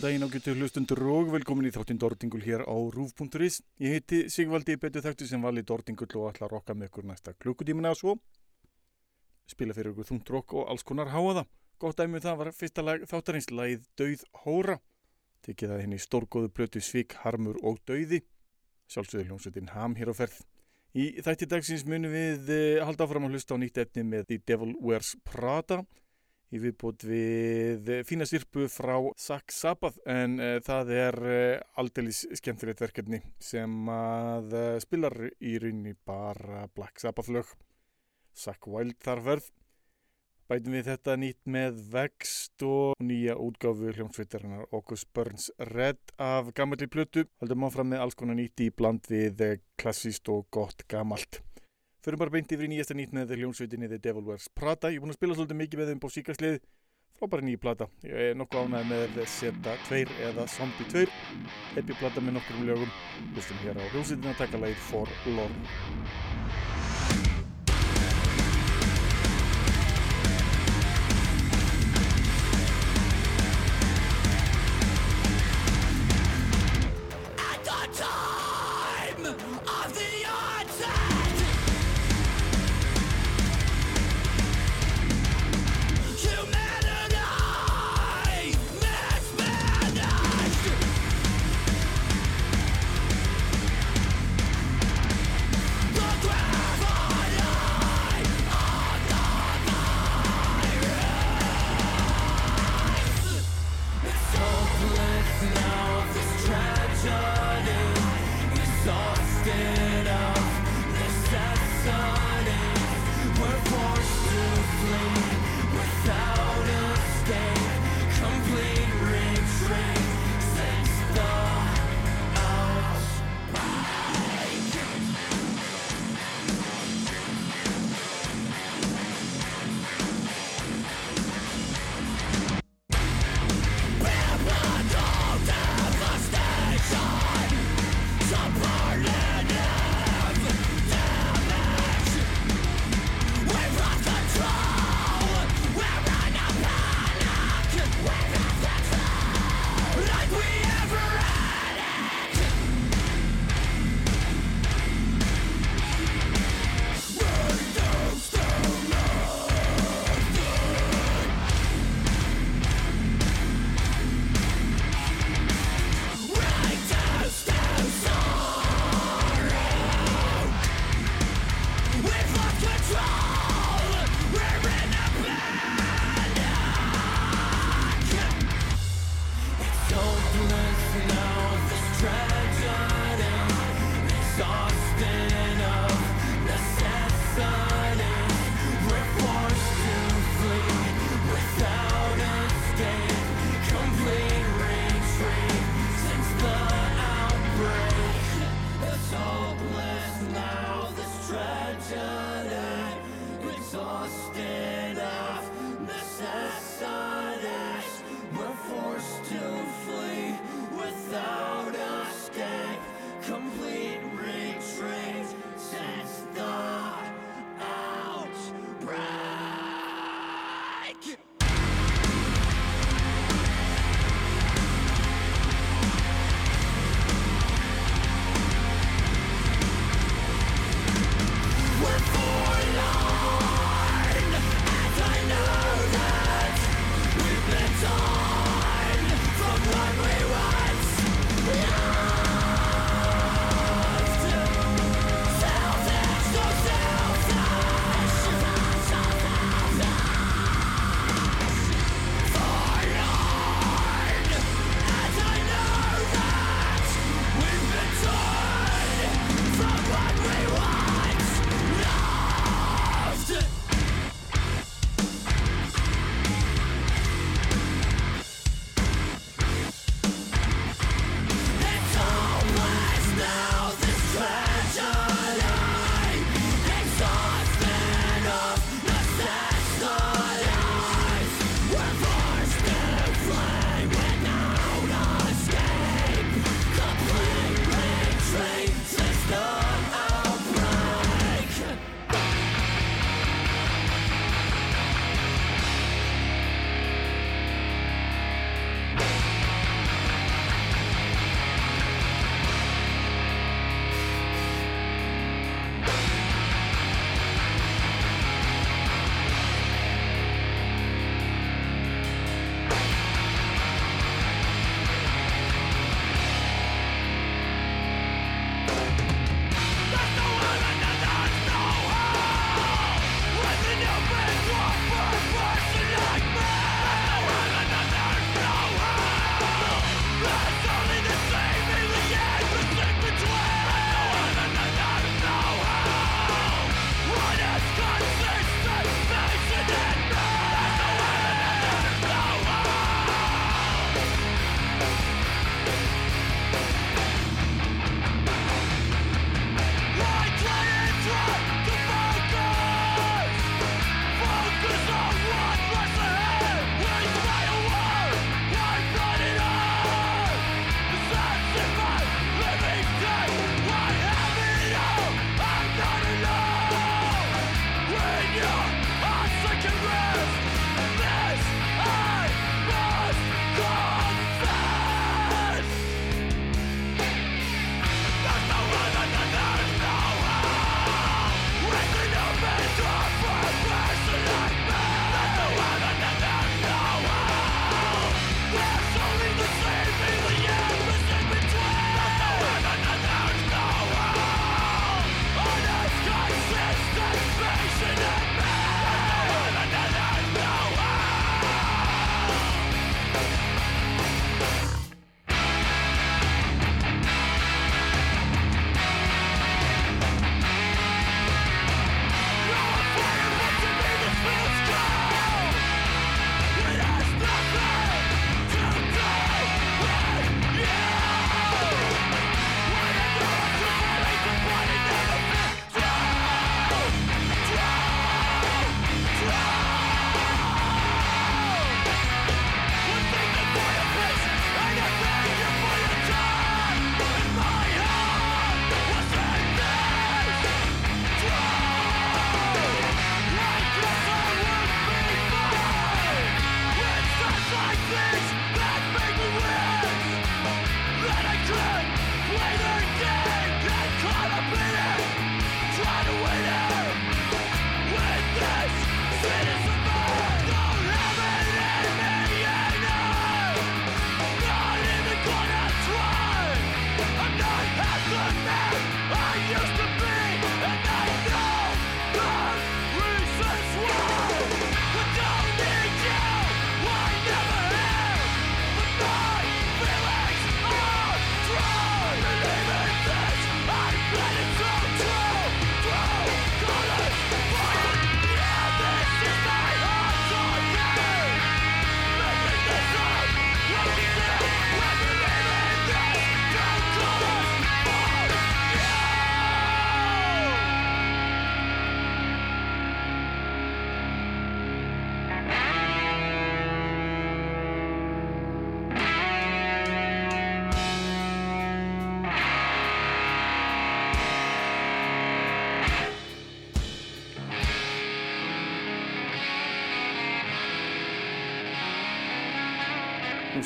Góðan daginn ágjötu hlustundur og velkomin í þáttinn Dordingul hér á rúf.is. Ég heiti Sigvaldi betu þekktu sem vali Dordingul og ætla að rokka með ykkur næsta klukkutímina og svo. Spila fyrir ykkur þungt rokk og alls konar háaða. Gótt dæmið um það var fyrsta lag þáttarins lagið Dauð Hóra. Tekið það henni stórgóðu blötu Svík, Harmur og Dauði. Sjálfsögur hljómsveitin Ham hér á ferð. Í þætti dagsins munum við eh, halda áfram að hlusta á nýtt efni með The Devil Wears Prada í viðbútt við fína sirpu frá Zack Sabbath en uh, það er uh, aldeilis skemmtilegt verkefni sem að uh, spilar í rauninni bara Black Sabbath lög. Zack Wild þar verð bætum við þetta nýtt með Vext og nýja útgáfu hljómsveitarinnar August Burns Red af gammalli plötu. Haldum áfram með alls konar nýtt í bland við klassíst og gott gammalt Förum bara beint yfir í nýjasta nýtt með hljómsveitinni The Devil Wears Prada. Ég er búin að spila svolítið mikið með þeim búið síkarslið. Frábæri nýja plata. Ég er nokkuð ánægð með Zeta 2 eða Zombie 2. Epi plata með nokkur um lögum. Hlustum hér á hljómsveitinna að taka lagið For Lorne.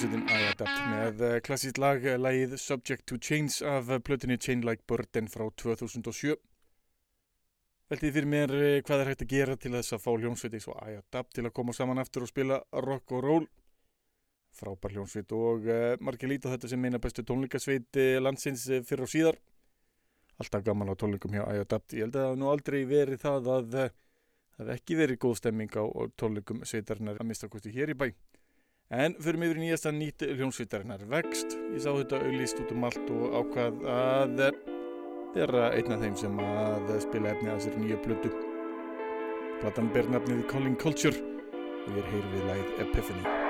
Hljómsveitin I Adapt með eh, klassíkt lag, eh, lagið Subject to Change af eh, plötunni Chain Like Burden frá 2007. Veltið fyrir mér hvað er hægt að gera til þess að fá hljómsveiti svo I Adapt til að koma saman aftur og spila rock og roll. Frábær hljómsveit og margir lítið þetta sem meina bestu tónleikasveit landsins fyrir og síðar. Alltaf gaman á tónleikum hjá I Adapt. Ég held að það nú aldrei verið það að það hef ekki verið góð stemming á tónleikum sveitarnar að mista kosti hér í bæ. En fyrir mig verið nýjasta nýtt hljómsveitarinnar vext. Ég sá þetta auðlist út um allt og ákvað að vera einn af þeim sem að spila efni að sér nýja blödu. Platan ber nafnið Calling Culture og ég er heyr við læð Epiphany.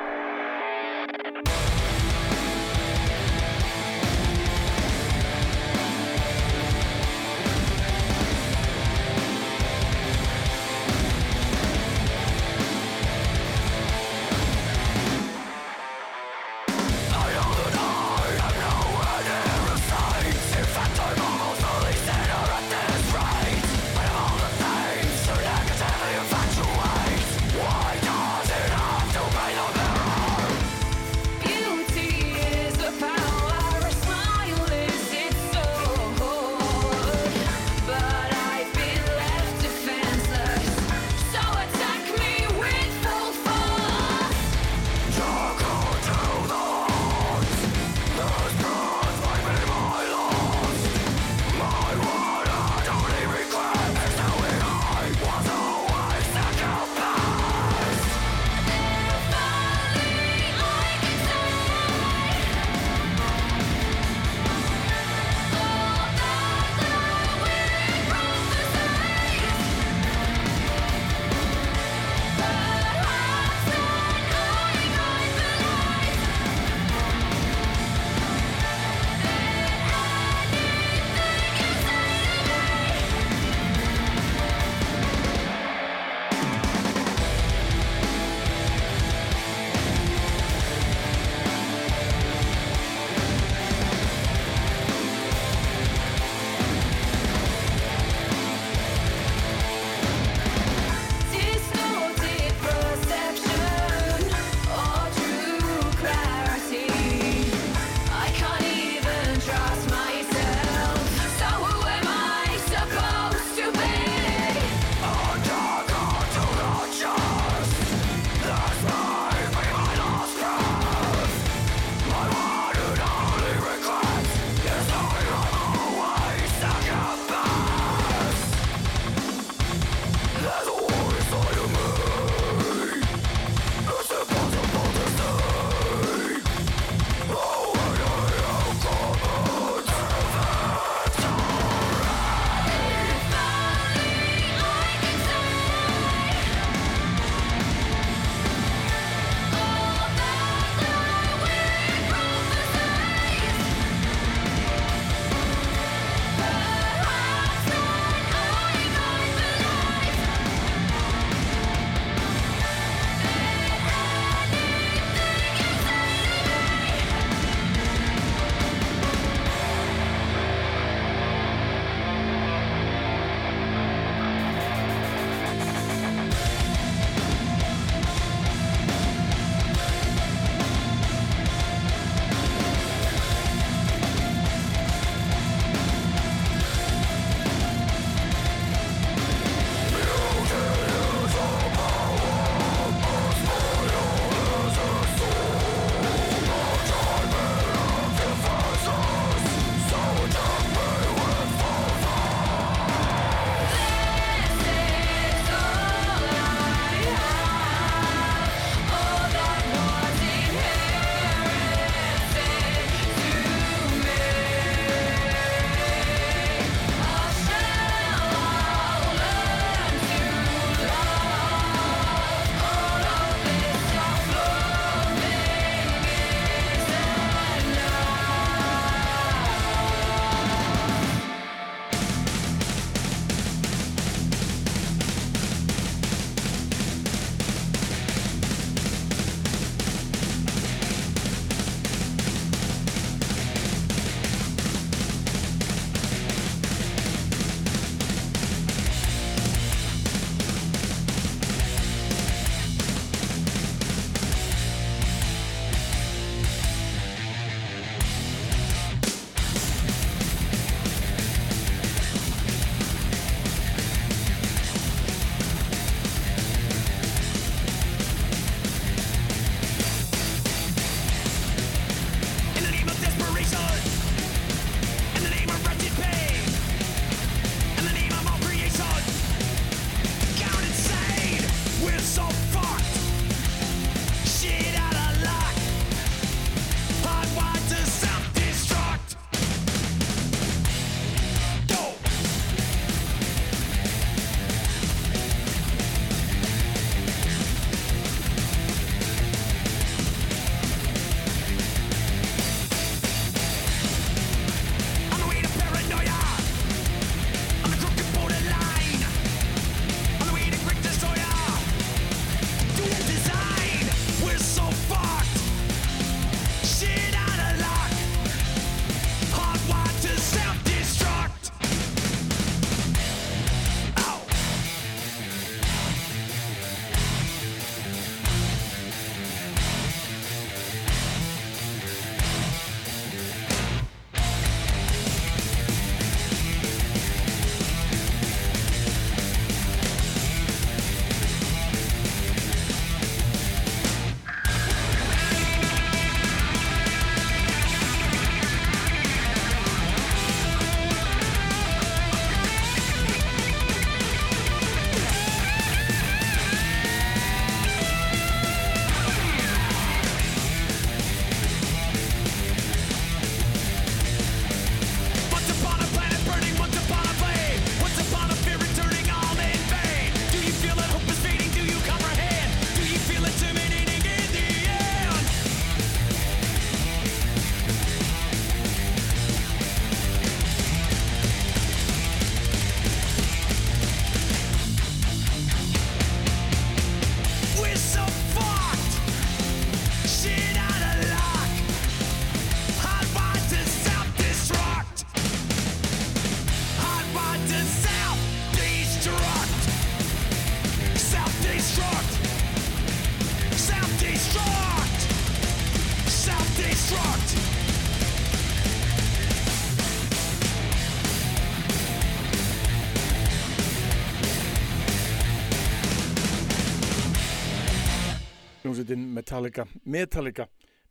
Metallica, Metallica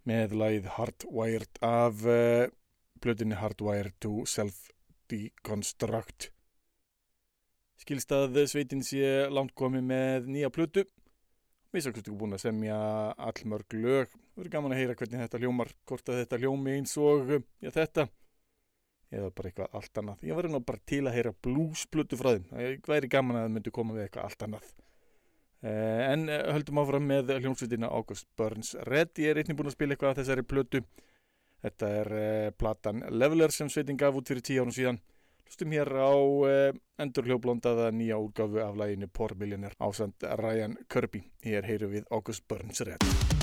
með lagið Hardwired af eh, uh, blöðinni Hardwired to Self-Deconstruct. Skilst að sveitin sé langt komið með nýja. Við sáum ekki búin að semja allmörg lög. Það verður gaman að heyra hvernig þetta hljómar, hvort að þetta hljómi eins og já, þetta. Eða bara eitthvað allt annað. Ég verður nú bara til að heyra bluesblödu frá þeim. Það væri gaman að það myndi koma við eitthvað allt annað. Eh, en eh, höldum áfram með hljómsveitina August Burns Red ég er einnig búin að spila eitthvað af þessari plötu þetta er uh, platan Leveler sem sveitin gaf út fyrir tíu ánum síðan hlustum hér á uh, endur hljóblondaða nýja úrgafu af læginu Poor Millionaire ásand Ryan Kirby. Hér heyru við August Burns Red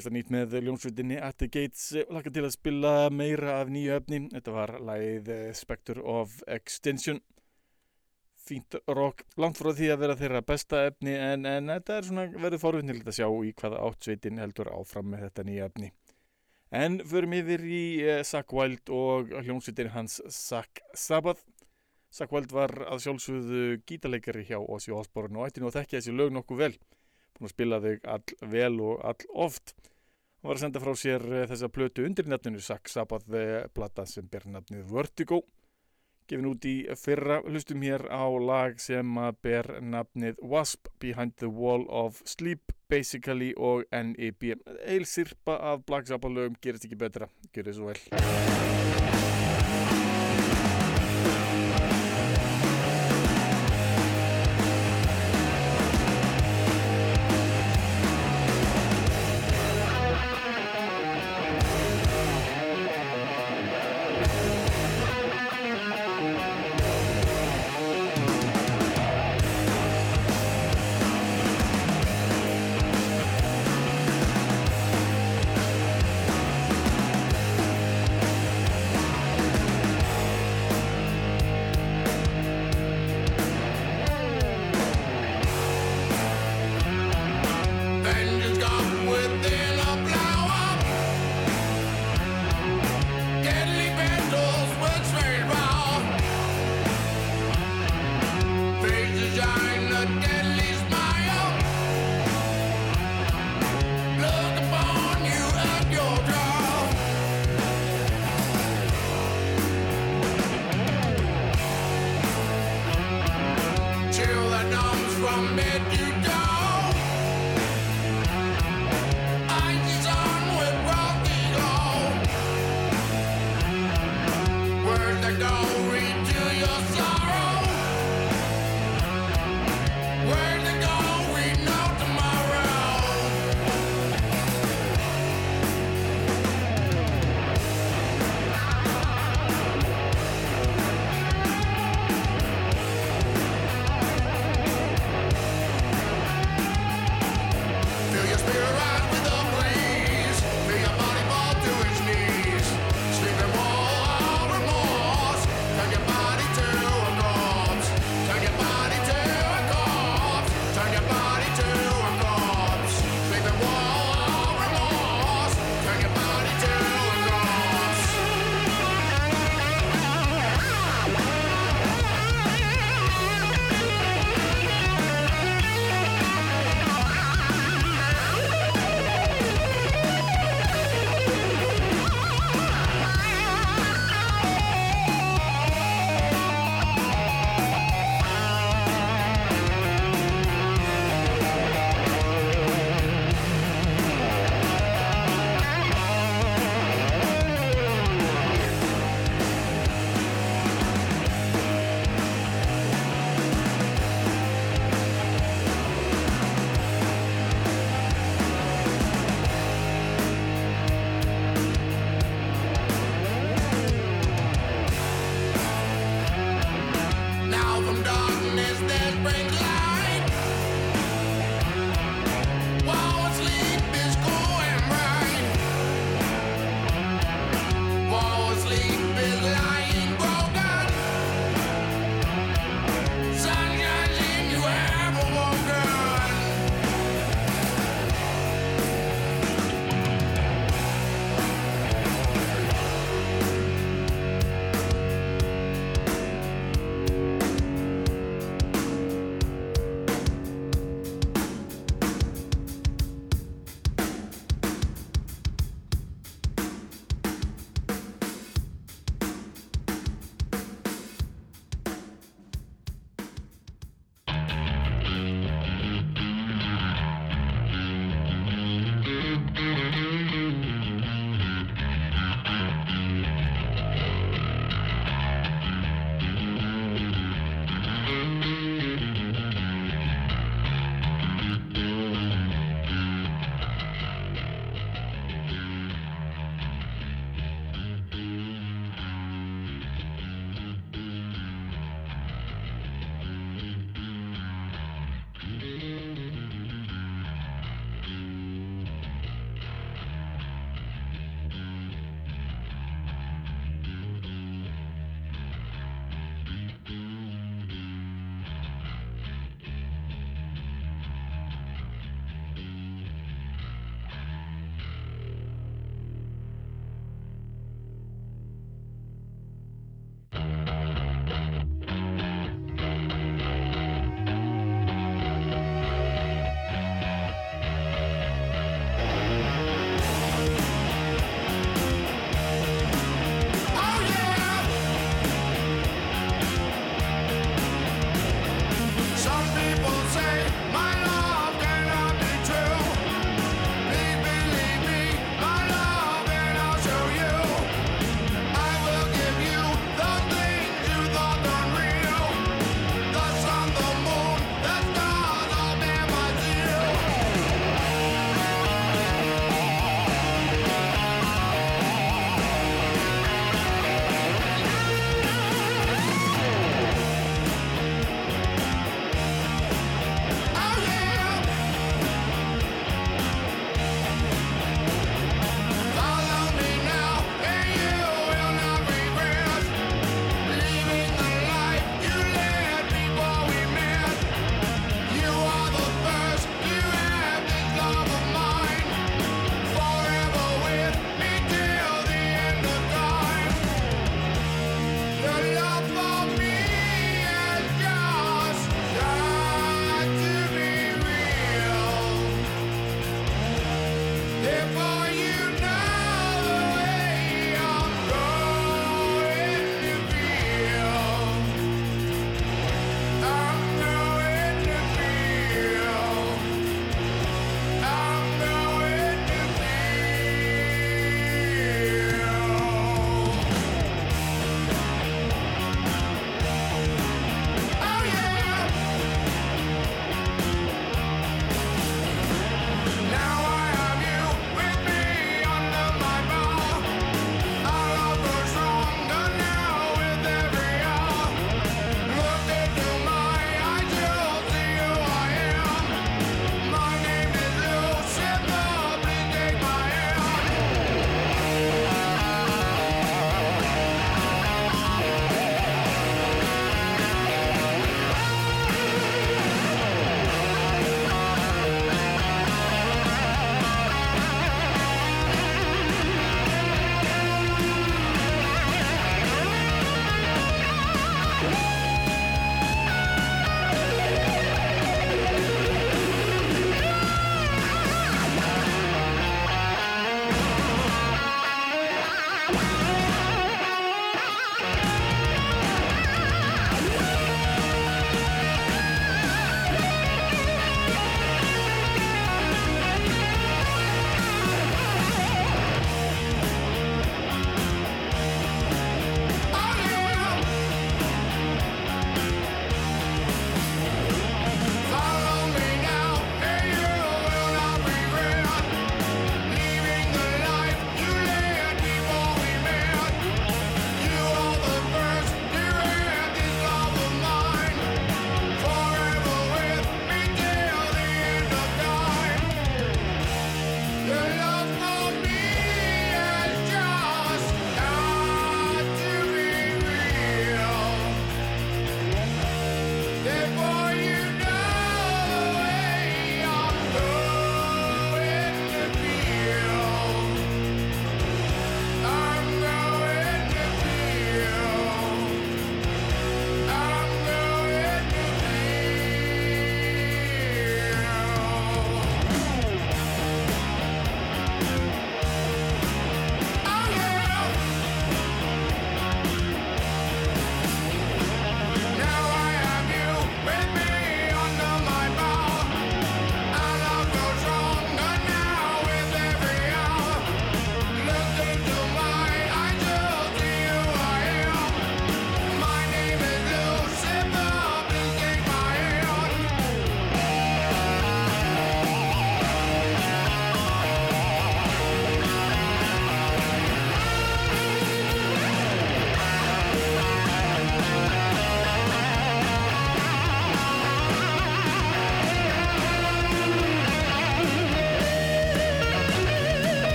nýjasta nýtt með ljónsveitinni At the Gates. Laka til að spila meira af nýju öfni þetta var lægið eh, Spectre of Extinction. Fínt rock, langt frá því að vera þeirra besta efni en, en þetta er svona verið fórvinnilegt að sjá í hvaða áttsveitin heldur áfram með þetta nýja efni. En förum yfir í uh, Zack Wild og hljónsveitin hans Zack Sabbath. Zack Wild var að sjálfsögðu gítarleikari hjá Ossi Osborn og ætti nú að þekkja þessi lög nokkuð vel. Búin að spila þau all vel og all oft var að senda frá sér eh, þessa plötu undir nefninu eh, plata sem ber nefnið Vertigo gefin út í fyrra. Hlustum hér á lag sem ber nefnið Wasp Behind the Wall of Sleep Basically og N.E.B. Eil sirpa af Black Sabbath lögum gerist ekki betra, gerist svo vel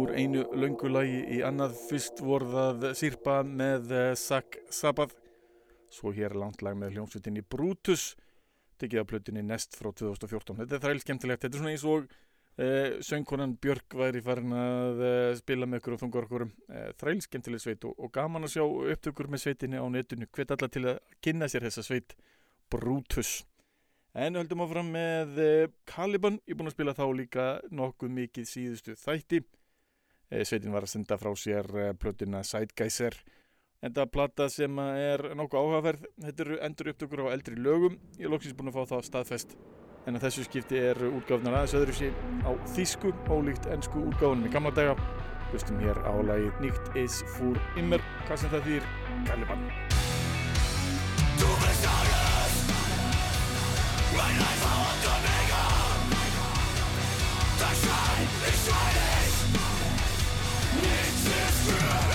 úr einu laungulagi í annað. Fyrst vorðað sírpa með Sack Sabbath. Svo hér langt lag með hljómsveitinni Brutus tekið af plötinni Nest frá 2014 þetta er þræl skemmtilegt, þetta er svona eins og eh, söngkonan Björk væri farin að eh, spila með okkur og þunga okkur eh, þræl skemmtileg sveit og, og gaman að sjá upptökur með sveitinni á netinu. Hvet alla til að kynna sér þessa sveit Brutus. En höldum áfram með eh, Caliban. Ég er búin að spila þá líka nokkuð mikið síðustu þætti. eh, sveitin var að senda frá sér eh, plötina Sidegeyser Þetta plata sem er nokkuð áhugaverð, þetta eru endur upptökur á eldri lögum. Ég er loksins búin að fá það staðfest. En að þessu skipti er útgáfnar aðeins öðru sín á þýsku, ólíkt ennsku útgáfunum í gamla daga. Hlustum hér á lagið Nýtt is fúr immer, hvað sem það þýr, Caliban. Du bist alles, mein Eifer und Omega. Der Yeah.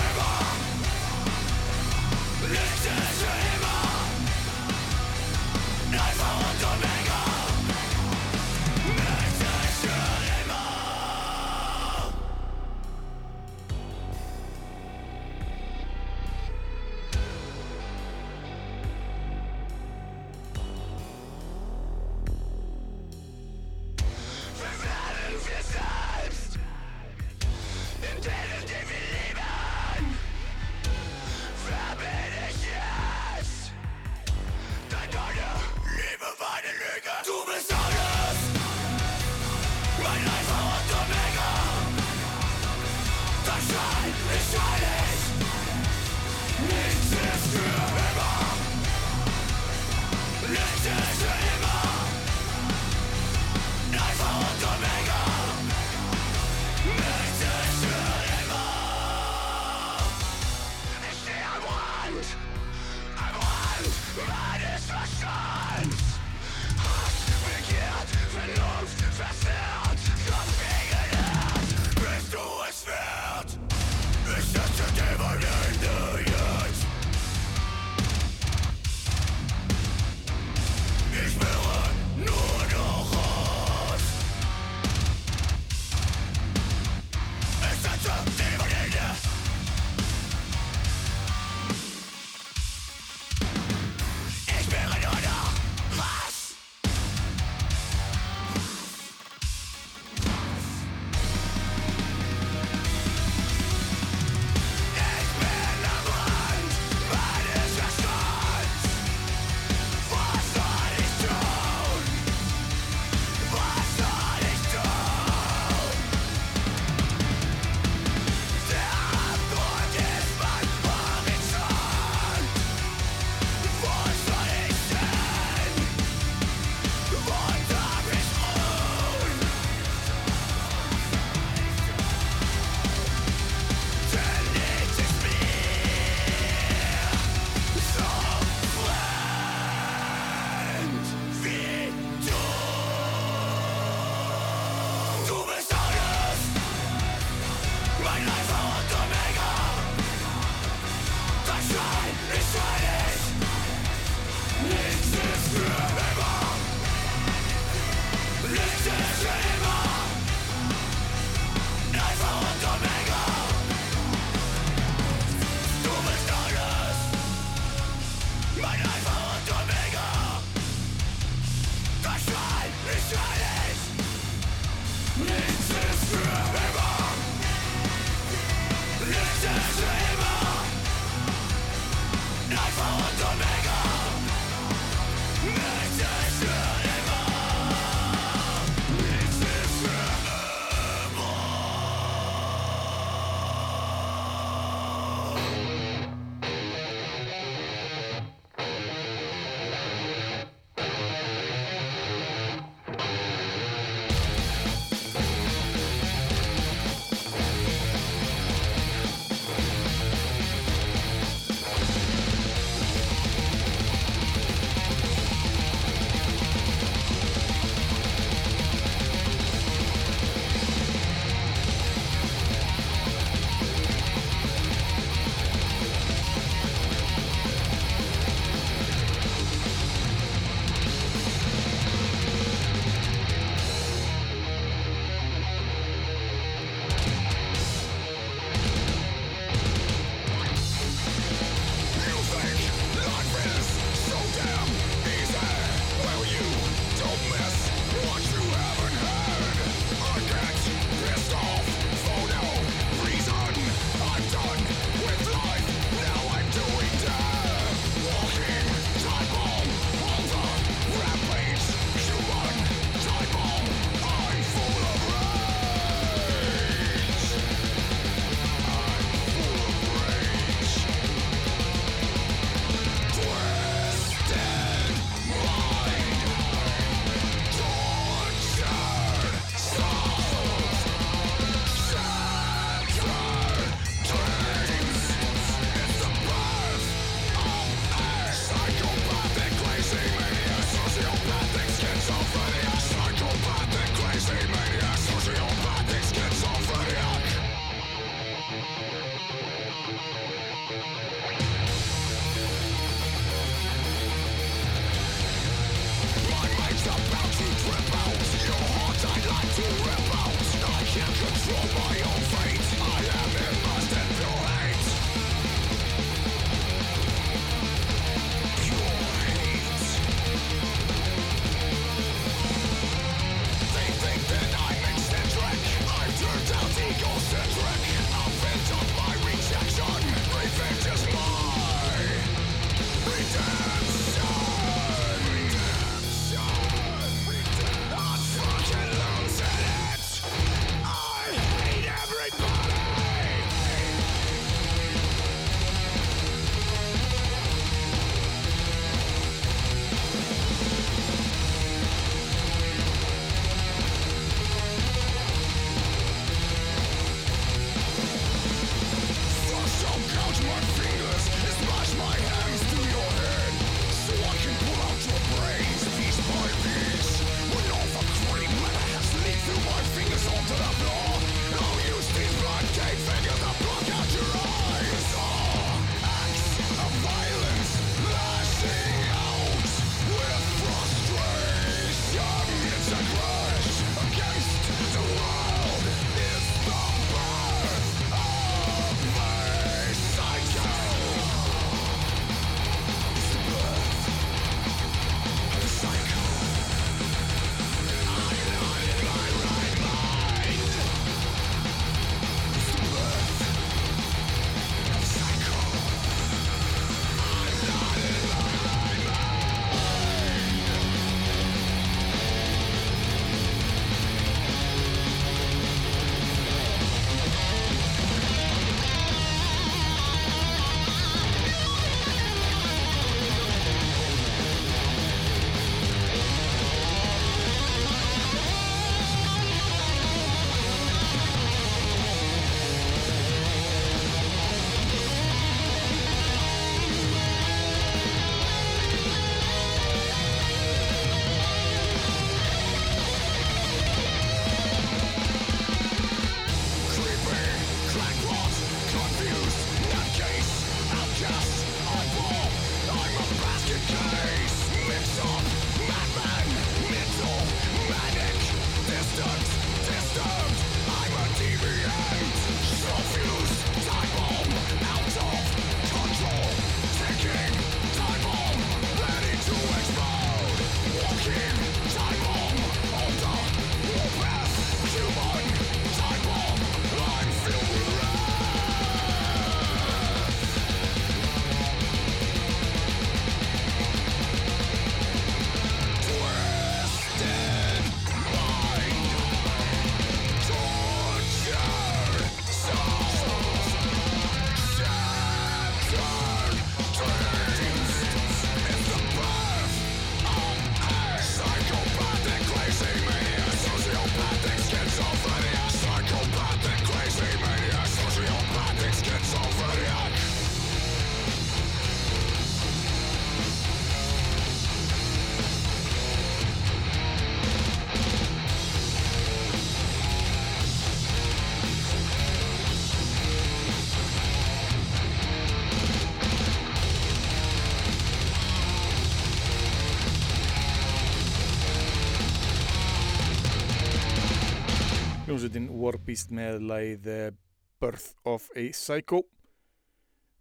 hljómsveitin Warbeast með læð eh, Birth of a Psycho.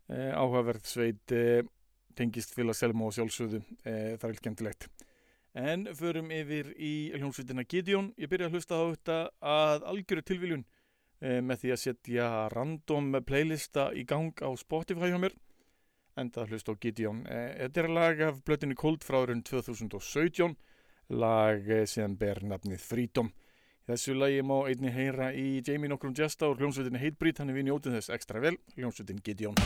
Eh, áhugaverð sveit eh, tengist fila selmo og sjálfsöðu eh, það er ekki endilegt en förum yfir í hljómsveitina Gideon. Ég byrja að hlusta á þetta að algjöru tilviljun eh, með því að setja random playlista í gang á Spotify hjá mér. En það hlusta á Gideon. Eh, þetta er lag af blötinu Cold frá raun 2017 lag sem ber nafnið Freedom. Þessu lagi má einni heyra í Jamie Nockrum Jesta og hljómsveitin Heitbrít, hann er við njótið þess ekstra vel, hljómsveitin Gideon.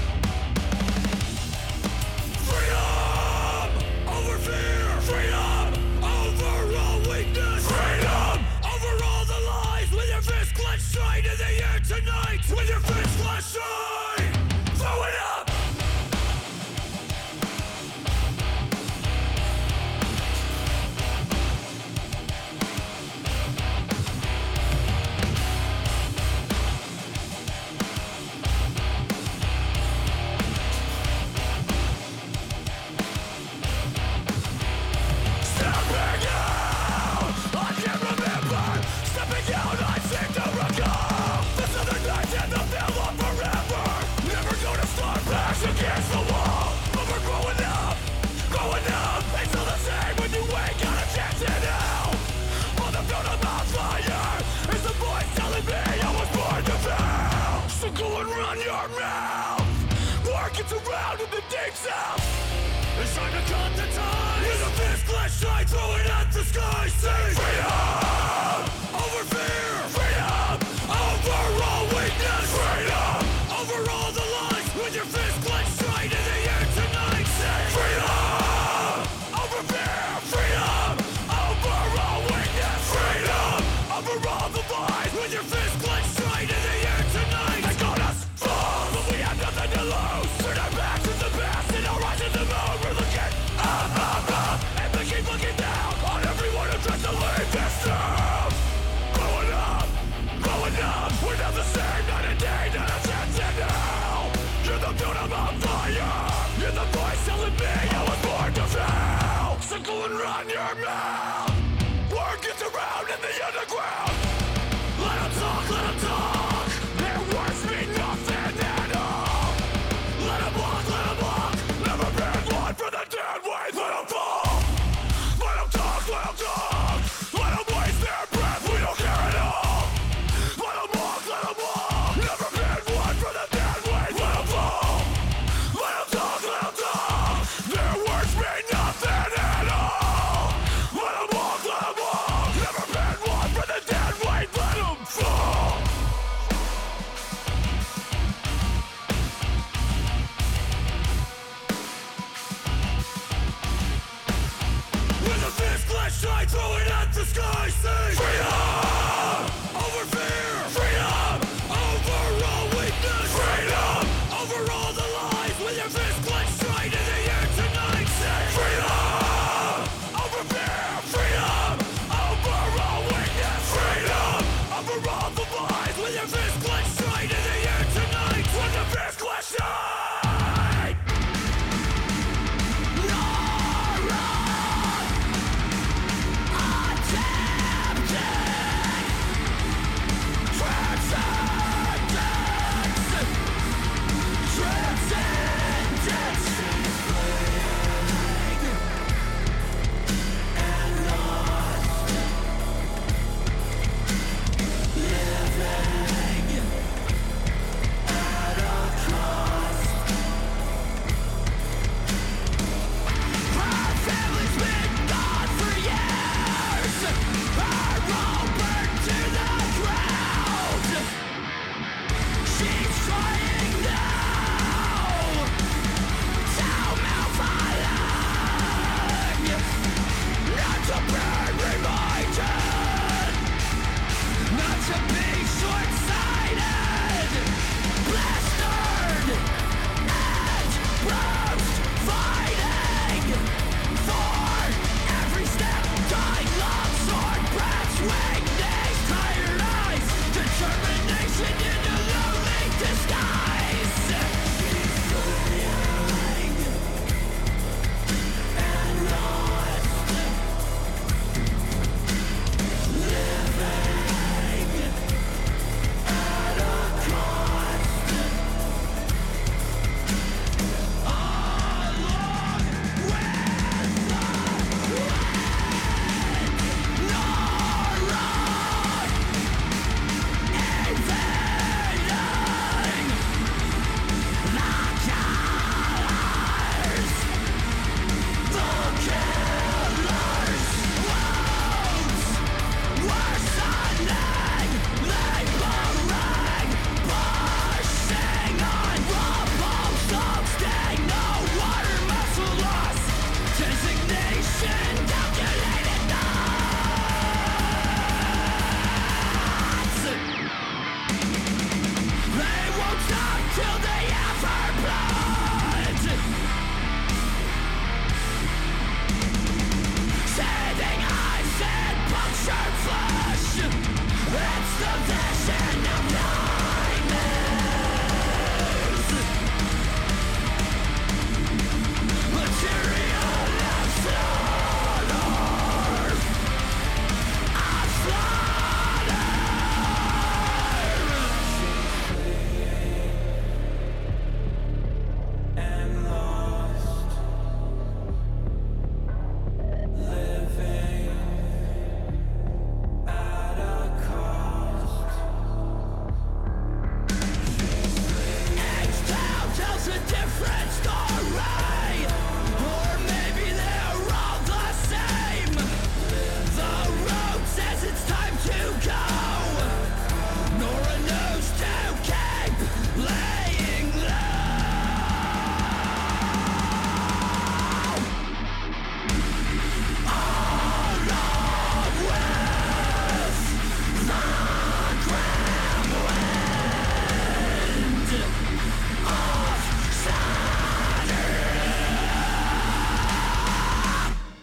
Freedom over fear, freedom over all weakness, freedom over all the lies, with your fist clenched straight in the air tonight, with your fist clenched straight.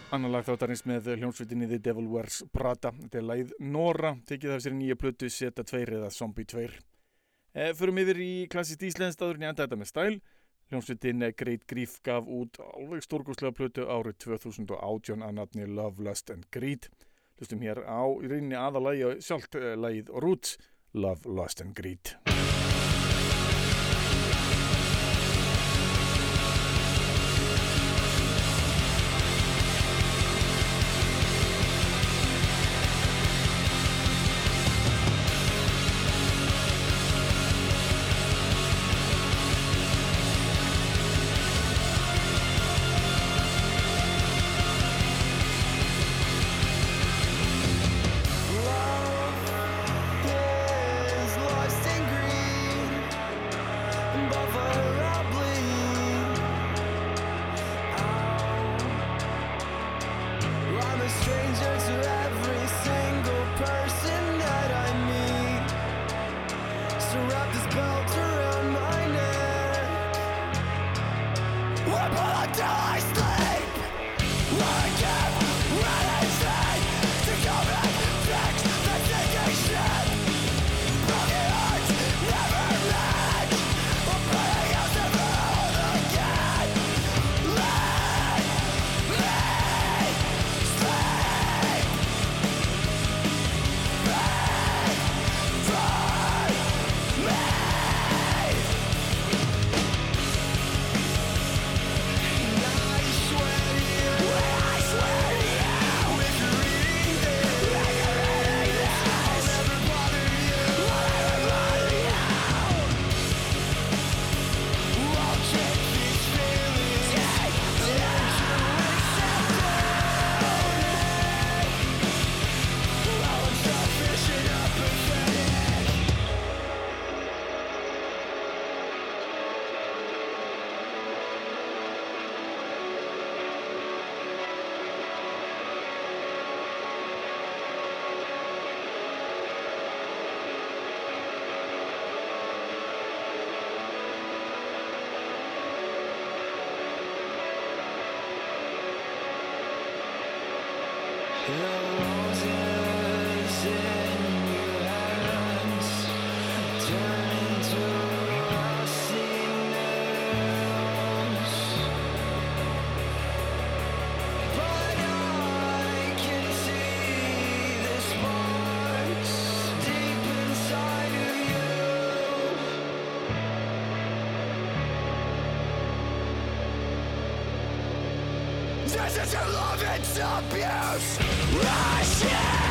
Annan lag þáttarins með hljómsveitinni The Devil Wears Prada. Þetta er læð Nora, tekið af sér nýja plötu Seta 2 eða Zombie 2. E, eh, förum yfir í klassist íslenskstafurinn í enda þetta með stæl. Hljómsveitin eh, Great Grief gaf út alveg stórgóðslega plötu árið 2018 að natni Love, Lust and Greed. Hlustum hér á í rauninni aðalægi og sjálft eh, lægið Roots, Love, Lust and Greed. This isn't love, it's abuse. I see.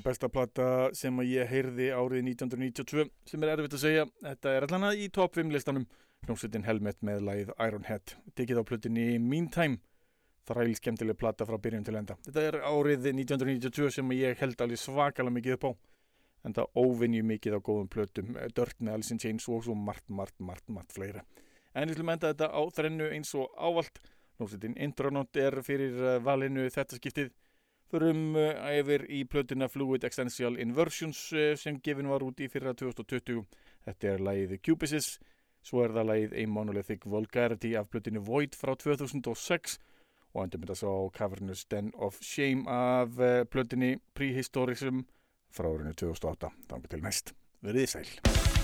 Örglein besta plata sem ég heyrði árið 1992 sem er erfitt að segja. Þetta er allan að í top 5 listanum. Hljómsveitin Helmet með lagið Ironhead. Tekið á plötunni Meantime. Þræl skemmtileg plata frá byrjun til enda. Þetta er árið 1992 sem ég held alveg svakalega mikið upp á. En það óvinju mikið á góðum plötum. Dörtni, Alice in Chains og svo margt, margt, margt, margt fleira. En við slum enda þetta á þrennu eins og ávalt. Hljómsveitin Intronaut er fyrir valinu þetta skiptið. Förum yfir í plötuna Fluid Essential Inversions uh, sem gefin var út í fyrra 2020. Þetta er lagið Cubisis, svo er það lagið A Monolithic Vulgarity af plötinu Void frá 2006 og endur mynda svo Cavernous Den of Shame af uh, plötinu Prehistorism frá árinu 2008. Þannig til næst. Verðið sæl.